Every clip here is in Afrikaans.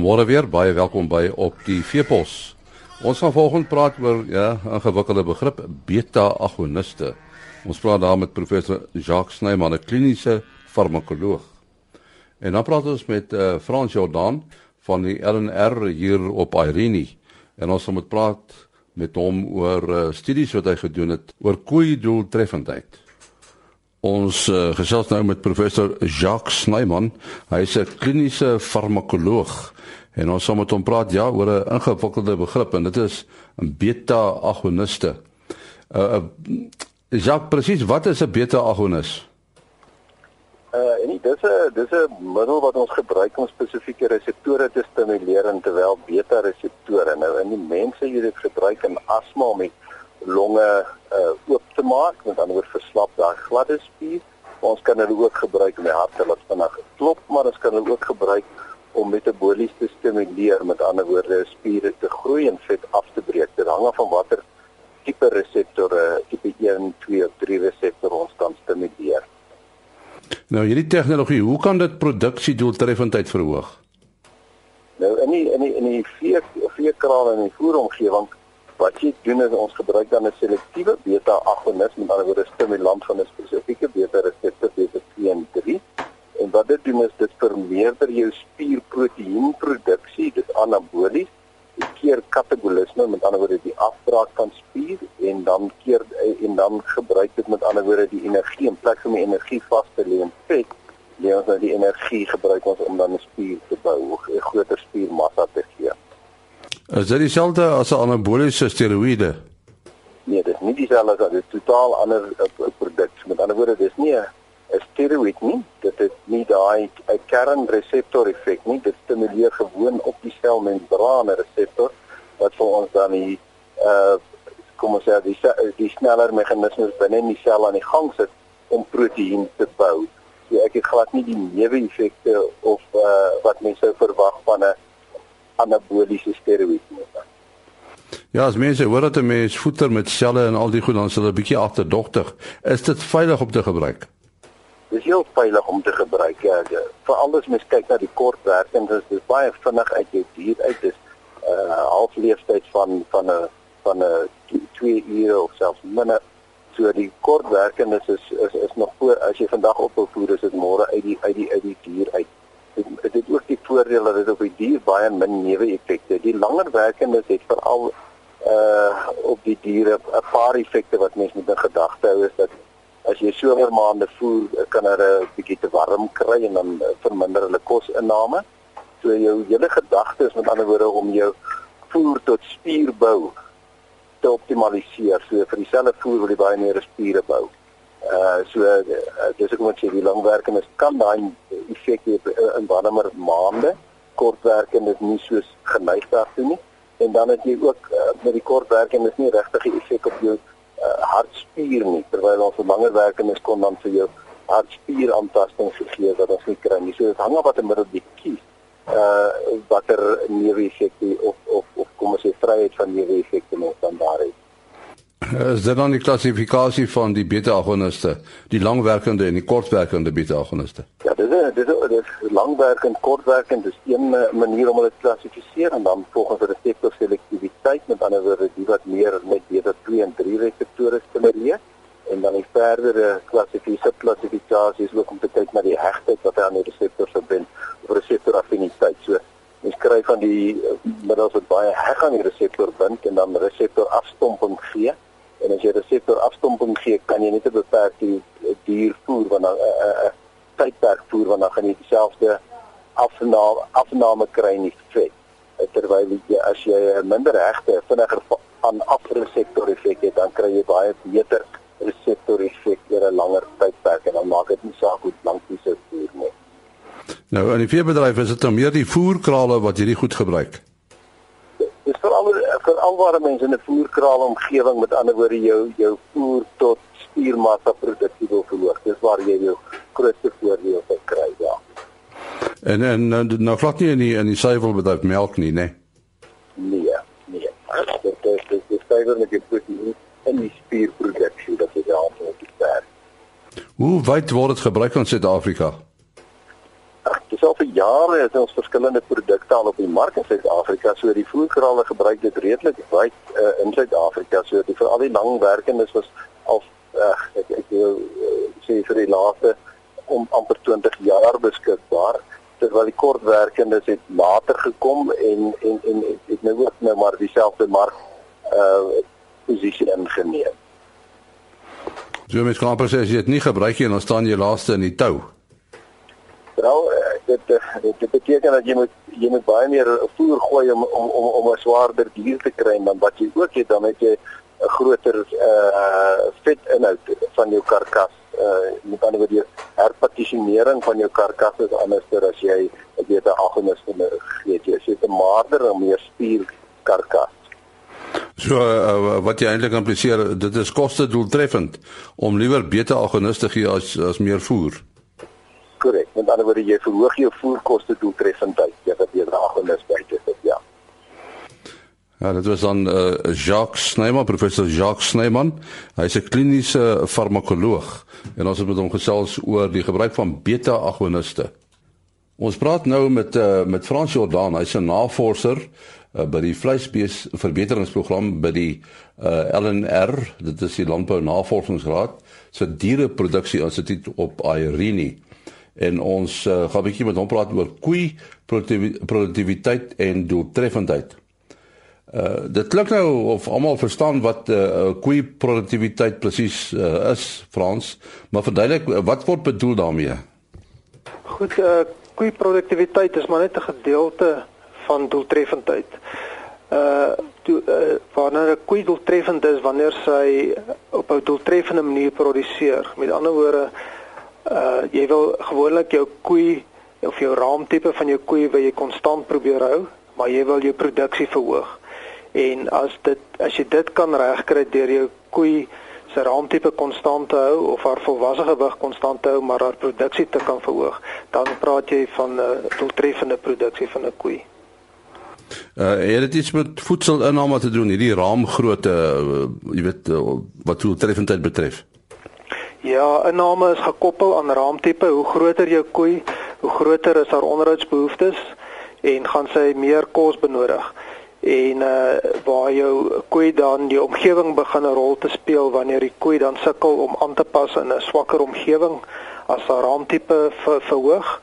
Goeiemôre weer, baie welkom by op die Veepos. Ons gaan volgende praat oor ja, 'n ingewikkelde begrip, beta-agoniste. Ons praat daar met professor Jacques Snyman, 'n kliniese farmakoloog. En dan praat ons met uh, Frans Jordan van die LNR hier op Irene. En ons gaan met praat met hom oor uh, studies wat hy gedoen het oor koeidoeltreffendheid. Ons uh, gesels nou met professor Jacques Snyman. Hy is 'n kliniese farmakoloog en ons gaan met hom praat ja oor 'n ingewikkelde begrip en dit is beta-agoniste. Uh, uh Jacques, presies wat is 'n beta-agonis? Uh en dis 'n dis 'n middel wat ons gebruik om spesifieke reseptore te stimuleer en terwyl beta-reseptore nou in die mense hier dit gebruik in asma om die longe uh oop te maak, met ander woorde verslap daai gladde spier. Ons kan hulle ook gebruik om die hart te laat vinnig klop, maar ons kan hulle ook gebruik om metabolies te stimuleer, met ander woorde spiere te groei en vet af te breek. Dit hang af van watter tipe reseptore, tipe 1, 2 of 3 reseptor ons kan stimuleer. Nou hierdie tegnologie, hoe kan dit produksiedoeltreffendheid verhoog? Nou in die in die in die vier krale in die voeromgewing wat jy doen is ons gebruik dan 'n selektiewe beta-agonis, met ander woorde stimulant van 'n spesifieke beta-reseptor, beta-2 en 3 En wat dit doen is dit vermeerder jou spierproteïenproduksie, dit anabolies, dit keer katabolisme, met ander woorde die afbraak van spier en dan keer en dan gebruik dit met ander woorde die energie in plek van die energie vas te lê in vet, lê ons nou die energie gebruik ons om dan 'n spier te bou, 'n groter spiermassa te gee. Is dit dieselfde as 'n anaboliese steroïde? Nee, dit is nie dieselfde dit totaal ander uh, produk. Met ander woorde, dis nie 'n 'n steroïd nie. Dit het nie daai 'n kernreseptor effek nie. Dit stimuleer gewoon op die selmembrane reseptor wat vir ons dan die uh kom ons sê die die sneller meganismes binne in die sel aan die gang sit om proteïen te bou. So ek het glad nie die neeweffekte of uh wat mense sou verwag van 'n anaboliese steroïd nie. Ja, as mense hoor dat 'n mens voeter met selle en al die goed dan sal hulle bietjie agterdogtig. Is dit veilig om te gebruik? Dis heel veilig om te gebruik. Ja, veral as mens kyk na die kortwerkings, is dit baie vinnig uit jou dier uit. Dis 'n uh, halfleeftyd van van 'n van 'n 2 ure of selfs minder. So die kortwerkings is is is nog voor as jy vandag ophou voer, is dit môre uit die uit die uit die dier uit. Dit dit het ook die voordeel dat dit op die dier baie min neeweffekte. Die langer werkendes het veral uh op die diere 'n paar effekte wat mens moet in gedagte hou is dat as jy somermaande voer, kan hulle 'n bietjie te warm kry en dan eh, verminder hulle kosinname. So jou hele gedagte is met ander woorde om jou voer tot spierbou te optimaliseer. So vir dieselfde voer wil jy baie meer spiere bou. Uh so dis ek moet sê die langwerking is kan daai effek hê in warmer maande. Kortwerking is nie so geneig daartoe nie. En dan het jy ook uh, met die kortwerking is nie regtig 'n effek op jou uh, hartspier nie terwyl ons langer werkendes kon dan vir jou hartspier aantasting gegee wat ons nie kry nie. So dit hang af watter middel jy kies. Uh watter neeweffekte of of of kom ons sê vryheid van neeweffekte ons dan daar het. Is dit dan die klassifikasie van die beta-agoniste, die langwerkende en die kortwerkende beta-agoniste? Ja, dis is dis is langwerkend, kortwerkend, dis een uh, manier om hulle te klassifiseer en dan volgens reseptor selektiwiteit, met ander woorde, die wat meer met beta-2 en 3 reseptore stimuleer en dan die verdere klassifikasie klassifikasie is ook om te kyk na die hegtheid wat hy aan die reseptor verbind of reseptor affiniteit. So mens kry van die uh, middels wat baie heg aan die reseptor bind en dan reseptor afstomping gee En as jy reseptor afstomping gee, kan jy net 'n beperkte dier voer want 'n uh, uh, uh, tydperk voer want dan gaan jy dieselfde afname afname kry in die vet. Terwyl jy as jy minder regte vinniger aan afreseptor effek het, dan kry jy baie beter reseptor effek oor 'n langer tydperk en dan maak dit nie saak hoe lank jy sou voer nie. Nou, in die veebedryf is dit dan meer die voerkrale wat hierdie goed gebruik dis veral veral waar mense in 'n voerkraal omgewing met ander woorde jou jou voer tot spiermassa produksie wil verhoog. Dis waar jy jou grootste voordeel van kry, ja. En en nou glad nie in die in die suiwel met daai melk nie, né? Nee, nee. Dit is dit is suiwer met die proteïen en die spierproduksie dat jy daar ver. Hoe wyd word dit gebruik in Suid-Afrika? Al vir jaar het ons verskillende produkte al op die mark in Suid-Afrika. So die voerkrale gebruik dit redelik wyd uh, in Suid-Afrika. So die vir al die langwerkendes was al uh, ek ek wil uh, sê vir die laaste om amper 20 jaar beskikbaar terwyl die kortwerkendes het later gekom en en en het nou ook nou maar dieselfde mark uh posisie ingeneem. So mens kan presies as jy dit nie gebruik nie dan staan jy laaste in die tou. Nou dit dit, dit beteken dat jy moet jy moet baie meer voer gooi om om om om 'n swaarder dier te kry dan wat jy ook het dan het jy 'n groter uh vetinhoud van jou karkas. Uh met ander woorde herpartisionering van jou karkas is anderster as jy 'n beter agoniste gee. Jy sê 'n maarder en meer spier karkas. So uh, wat jy eintlik impliseer, dit is koste doeltreffend om liewer beter agoniste te gee as as meer voer. Korrek. Met ander woorde jy verhoog jou voerkoste doeltreffendheid jy het beter agoniste by dit, ja. Ja, dit was dan uh, Jacques Snyman, professor Jacques Snyman. Hy is 'n kliniese farmakoloog en ons het met hom gesels oor die gebruik van beta agoniste. Ons praat nou met uh, met Frans Jordan, hy's 'n navorser uh, by die vleisbees verbeteringsprogram by die uh, LNR, dit is die Landbou Navorsingsraad se diereproduksie instituut op Irene. En ons uh, gaan 'n bietjie met hom praat oor koei produktiwiteit en doeltreffendheid. Uh dit klink nou of almal verstaan wat 'n uh, koei produktiwiteit presies uh, is, Frans, maar verduidelik wat word bedoel daarmee? Goed, uh koei produktiwiteit is maar net 'n gedeelte van doeltreffendheid. Uh toe uh, wanneer 'n koei doeltreffend is wanneer sy op 'n doeltreffende manier produseer. Met ander woorde, uh jy wil gewoonlik jou koei of jou raamtipe van jou koei wil jy konstant probeer hou, maar jy wil jou produksie verhoog. En as dit as jy dit kan regkry deur jou koei se raamtipe konstant te hou of haar volwasse gewig konstant te hou maar haar produksie te kan verhoog, dan praat jy van 'n uh, doeltreffende produksie van 'n koei. Uh het dit iets met voedselinname te doen, hierdie raamgrootte, uh, jy weet uh, wat hoe treffendheid betref? Ja, inname is gekoppel aan raamtipe. Hoe groter jou koei, hoe groter is haar onderhoudsbehoeftes en gaan sy meer kos benodig. En uh waar jou koei dan die omgewing begin 'n rol te speel wanneer die koei dan sukkel om aan te pas in 'n swakker omgewing as haar raamtipe ver, verhoog.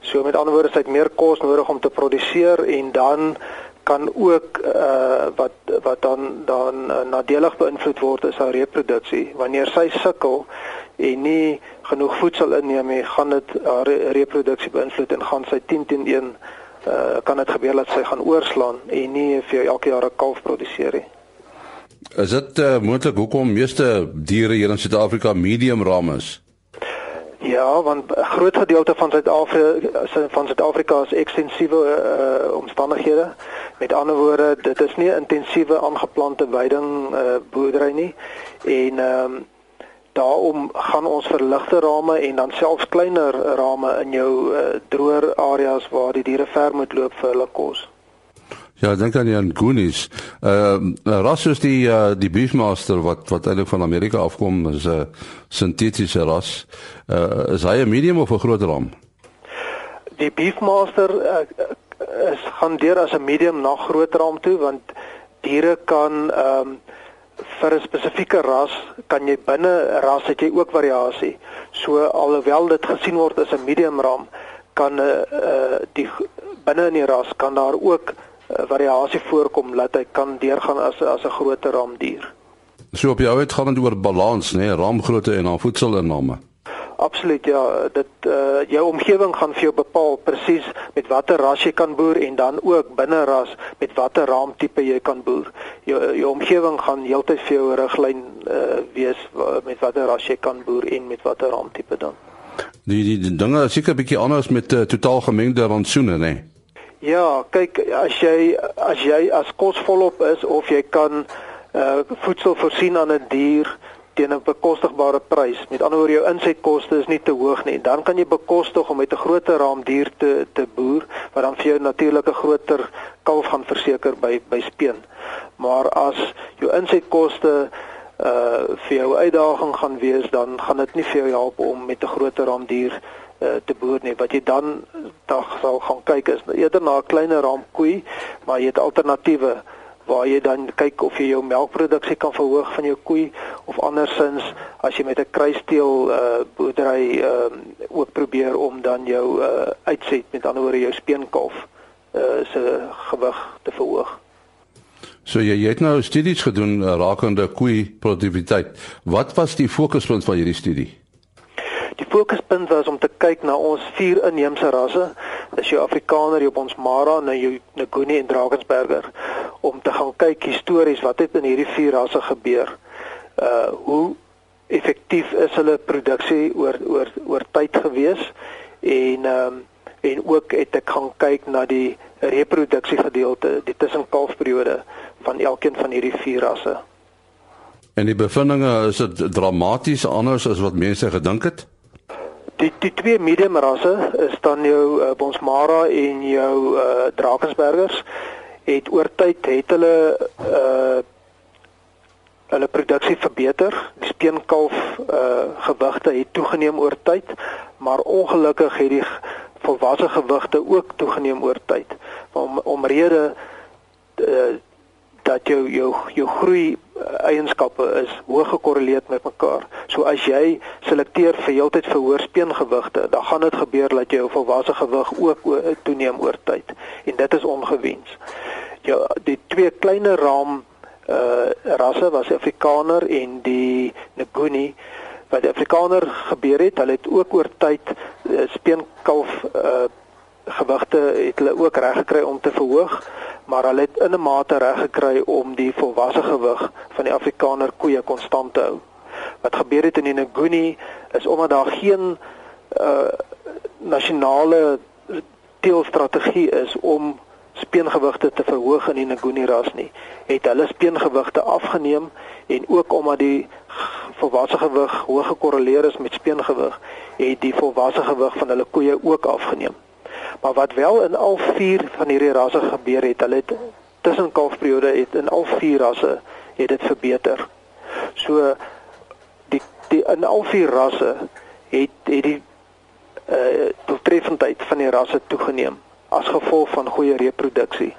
So met ander woorde, sy het meer kos nodig om te produseer en dan kan ook uh wat wat dan dan uh, nadelig beïnvloed word is haar reproduksie. Wanneer sy sukkel en nie genoeg voedsel inneem nie, gaan dit haar reproduksie beïnvloed en gaan sy 10 teen 1 uh kan dit gebeur dat sy gaan oorslaan en nie vir elke jaar 'n kalf produseer nie. Is dit uh, moontlik hoekom meeste diere hier in Suid-Afrika medium ram is? Ja, want 'n groot gedeelte van Suid-Afrika van Suid-Afrika is ekstensiewe uh, omstandighede. Met ander woorde, dit is nie intensiewe aangeplante weiding uh, boerdery nie. En ehm um, daarom gaan ons vir ligte rame en dan selfs kleiner rame in jou uh, droër areas waar die diere ver moet loop vir hulle kos. Ja, dink aan Jan Goonies. Ehm uh, ras is die uh, die beefmaster wat wat eintlik van Amerika afkom, is 'n uh, sintetiese ras. Uh, is hy 'n medium of 'n groot ram? Die beefmaster uh, is gaan deur as 'n medium na groot ram toe want diere kan ehm um, vir 'n spesifieke ras kan jy binne ras het jy ook variasie. So alhoewel dit gesien word as 'n medium ram, kan 'n uh, die binne in die ras kan daar ook variasie voorkom dat hy kan deurgaan as as 'n groter ramdier. So op jou het gaan dit oor balans, nê, nee, ramgrootte en dan voedselinname. Absoluut ja, dit uh jou omgewing gaan vir jou bepaal presies met watter ras jy kan boer en dan ook binne ras met watter raamtipe jy kan boer. Jou jou omgewing gaan heeltyd vir jou riglyn uh wees met watter ras jy kan boer en met watter raamtipe dan. Die die, die dinge is seker 'n bietjie anders met uh, totaal gemengde rantsoene, nê. Nee. Ja, kyk as jy as jy as kos volop is of jy kan uh voedsel voorsien aan 'n dier teen 'n bekostigbare prys. Met ander woorde jou insetkoste is nie te hoog nie. Dan kan jy bekostig om met 'n groter raamdier te te boer wat dan vir jou natuurlik 'n groter kalf gaan verseker by by speen. Maar as jou insetkoste uh vir jou uitdaging gaan wees, dan gaan dit nie vir jou help om met 'n groter raamdier uh, te boer nie. Wat jy dan dan sal gaan kyk is eerder na 'n kleiner raamkoei, maar jy het alternatiewe waar jy dan kyk of jy jou melkproduksie kan verhoog van jou koei of andersins as jy met 'n kruisteel uh boerdery ehm uh, ook probeer om dan jou uh uitset met ander woorde jou speenkalf uh se gewig te verhoog. So jy, jy het nou studies gedoen uh, rakende koei produktiwiteit. Wat was die fokuspunt van hierdie studie? Die fokuspunt was om te kyk na ons vier inheemse rasse, dis jou Afrikaner, jou Bonsmara, nou jou Nguni en Drakensberger om te gaan kyk histories wat het in hierdie vier rasse gebeur. Uh hoe effektief is hulle produksie oor oor oor tyd gewees en ehm um, en ook het ek gaan kyk na die reproduksie gedeelte, die tussenkalfperiode van elkeen van hierdie vier rasse. En die bevindinge is dit dramaties anders as wat mense gedink het? Die die twee medium rasse is dan jou uh, Bonsmara en jou uh, Drakensbergers het oor tyd het hulle uh hulle produksie verbeter. Die speenkalf uh gewigte het toegeneem oor tyd, maar ongelukkig het die volwasse gewigte ook toegeneem oor tyd. Om omrede uh, dat jou jou jou groei eienskappe is hoog gekorreleer met mekaar. So as jy selekteer vir heeltyd vir hoër speengewigte, dan gaan dit gebeur dat jou volwasse gewig ook toeneem oor tyd en dit is ongewens. Ja, die twee kleiner raam uh rasse was Afrikaner en die Nguni wat die Afrikaner gebeur het, hulle het ook oor tyd uh, speenkalf uh gewigte het hulle ook reg gekry om te verhoog maar hulle het in 'n mate reg gekry om die volwasse gewig van die Afrikaner koeie konstant te hou. Wat gebeur het in die Nguni is omdat daar geen uh nasionale teelstrategie is om speengewigte te verhoog in die Nguni ras nie, het hulle speengewigte afgeneem en ook omdat die volwasse gewig hoog gekorreleer is met speengewig, het die volwasse gewig van hulle koeie ook afgeneem. Maar wat wel in al vier van hierdie rasse gebeur het, hulle het tussen kalfperiode het in al vier rasse het dit verbeter. So die die in al vier rasse het het die uh doeltreffendheid van die rasse toegeneem as gevolg van goeie reproduksie.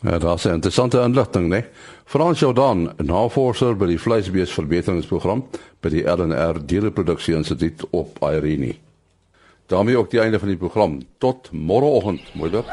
Ja, is 'n interessante inligting, né? Frans Jordan, navorser by die vleisbeesverbeteringsprogram by die LNR Diereproduksie Instituut op Irene daarmee ook die einde van die program. Tot môreoggend, moeder.